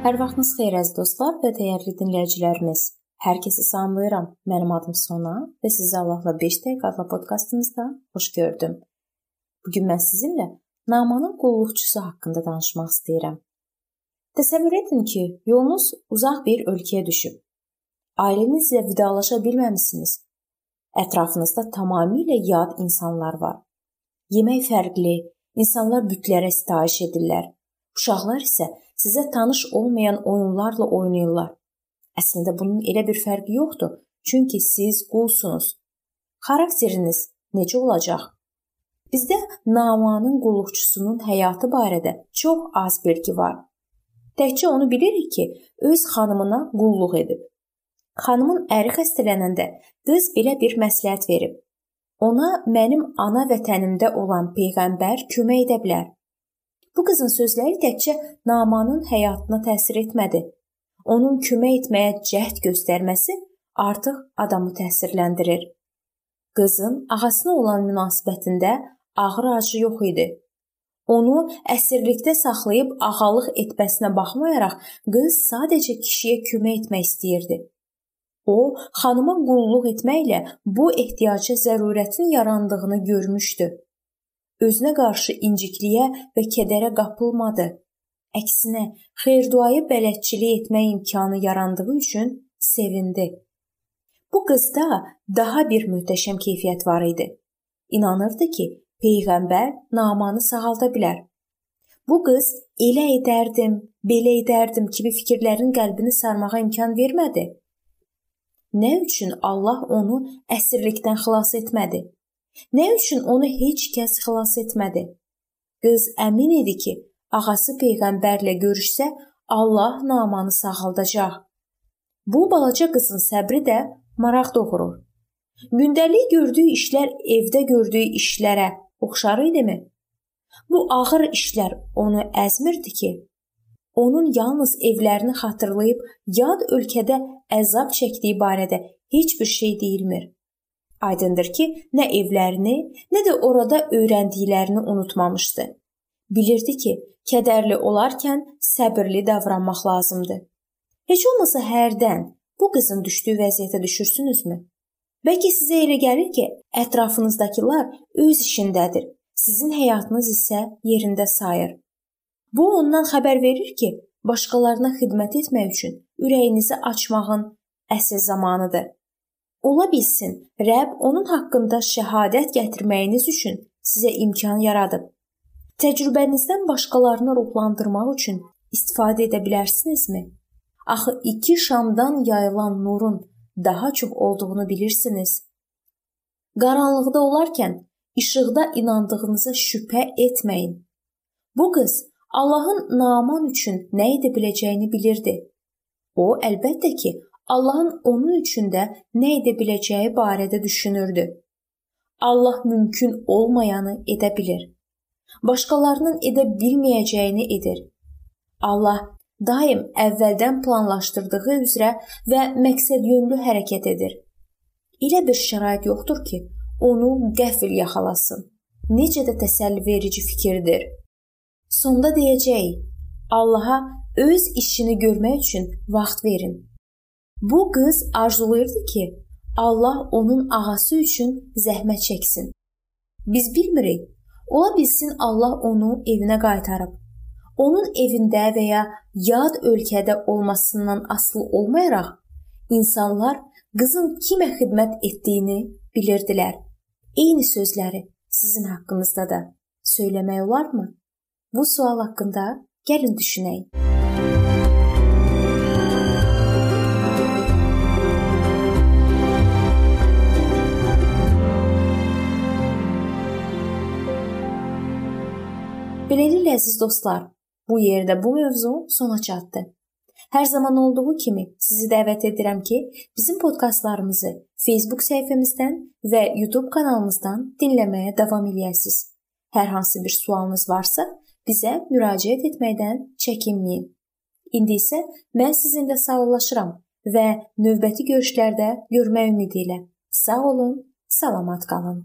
Hər vaxtınız xeyir əziz dostlar və dəyərli dinləyicilərimiz. Hər kəsi salamlayıram. Mənim adım Sona və sizi Allahla 5 dəqiqə adlı podkastımızda xoş gördüm. Bu gün mən sizinlə namanın qulluqçusu haqqında danışmaq istəyirəm. Təsəvvür edin ki, yolunuz uzaq bir ölkəyə düşüb. Ailənizlə vidalaşa bilməmisiniz. Ətrafınızda tamamilə yad insanlar var. Yemək fərqli, insanlar bütlərə sitayiş edirlər. Uşaqlar isə sizə tanış olmayan oyunlarla oynayırlar. Əslində bunun elə bir fərqi yoxdur, çünki siz qulsunuz. Xarakteriniz necə olacaq? Bizdə Namanın qulluqçusunun həyatı barədə çox az bilgi var. Təkcə onu bilirik ki, öz xanımına qulluq edib. Xanımın əri xəstələnəndə qız belə bir məsləhət verib. Ona mənim ana vətənimdə olan peyğəmbər kömək edə bilər. Bu qızın sözləri təkcə Namanın həyatına təsir etmədi. Onun kömək etməyə cəhd göstərməsi artıq adamı təsirləndirir. Qızın ağasına olan münasibətində ağır acı yox idi. Onu əsirlikdə saxlayıb ağalıq etməsinə baxmayaraq qız sadəcə kişiyə kömək etmək istəyirdi. O, xanıma qulluq etməklə bu ehtiyaca zərurətin yarandığını görmüşdü özünə qarşı incikliyə və kədərə qapılmadı. Əksinə, xeyirduayı bələdçilik etmək imkanı yarandığı üçün sevindi. Bu qızda daha bir möhtəşəm keyfiyyət var idi. İnanırdı ki, peyğəmbər Namanı sağalda bilər. Bu qız elə edərdim, belə edərdim kimi fikirlərin qəlbini sarmağa imkan vermədi. Nə üçün Allah onu əsirlikdən xilas etmədi? Nə üçün onu heç kəs xilas etmədi? Qız əmin idi ki, ağası peyğəmbərlə görüşsə, Allah Namanı sağaldacaq. Bu balaca qızın səbri də maraq doğurur. Gündəlik gördüyü işlər evdə gördüyü işlərə oxşar idimi? Bu ağır işlər onu əzmirdi ki, onun yalnız evlərini xatırlayıb yad ölkədə əzab çəkdiyi barədə heç bir şey deyilmir. Aydındır ki, nə evlərini, nə də orada öyrəndiklərini unutmamışdı. Bilirdi ki, kədərli olarkən səbirli davranmaq lazımdır. Heç olmasa hərdən bu qızın düşdüyü vəziyyətə düşürsünüzmü? Bəlkə sizə elə gəlir ki, ətrafınızdakılar öz işindədir. Sizin həyatınız isə yerində sayır. Bu ondan xəbər verir ki, başqalarına xidmət etmək üçün ürəyinizi açmağın əsl zamanıdır. Ola bilsin, Rəbb onun haqqında şəhadət gətirməyiniz üçün sizə imkan yaradıb. Təcrübənizdən başqalarını ruhlandırmaq üçün istifadə edə bilərsinizmi? Axı iki şamdan yayılan nurun daha çox olduğunu bilirsiniz. Qaranlıqda olarkən işıqda inandığınıza şübhə etməyin. Bu qız Allahın Naman üçün nə edə biləcəyini bilirdi. O, əlbəttə ki, Allahın onun üçün də nə edə biləcəyi barədə düşünürdü. Allah mümkün olmayanı edə bilir. Başqalarının edə bilməyəcəyini edir. Allah daim əvvəldən planlaşdırdığı üzrə və məqsədyönlü hərəkət edir. Elə bir şərait yoxdur ki, onu qəfil yaxalasın. Necə də təsəlli verici fikirdir. Sonda deyəcək: Allaha öz işini görmək üçün vaxt verin. Bu qız arzulayırdı ki, Allah onun ağası üçün zəhmət çəksin. Biz bilmirik. Ola bilsin Allah onu evinə qaytarıb. Onun evində və ya yad ölkədə olmasından asılı olmayaraq insanlar qızın kimə xidmət etdiyini bilirdilər. Eyni sözləri sizin haqqınızda da söyləmək olarmı? Bu sual haqqında gəlin düşünək. Beləliklə əziz dostlar, bu yerdə bu mövzu sona çatdı. Hər zaman olduğu kimi sizi dəvət edirəm ki, bizim podkastlarımızı Facebook səhifəmizdən və YouTube kanalımızdan dinləməyə davam eləyəsiniz. Hər hansı bir sualınız varsa, bizə müraciət etməkdən çəkinməyin. İndi isə mən sizinlə sağollaşıram və növbəti görüşlərdə görmək ümidi ilə. Sağ olun, salamat qalın.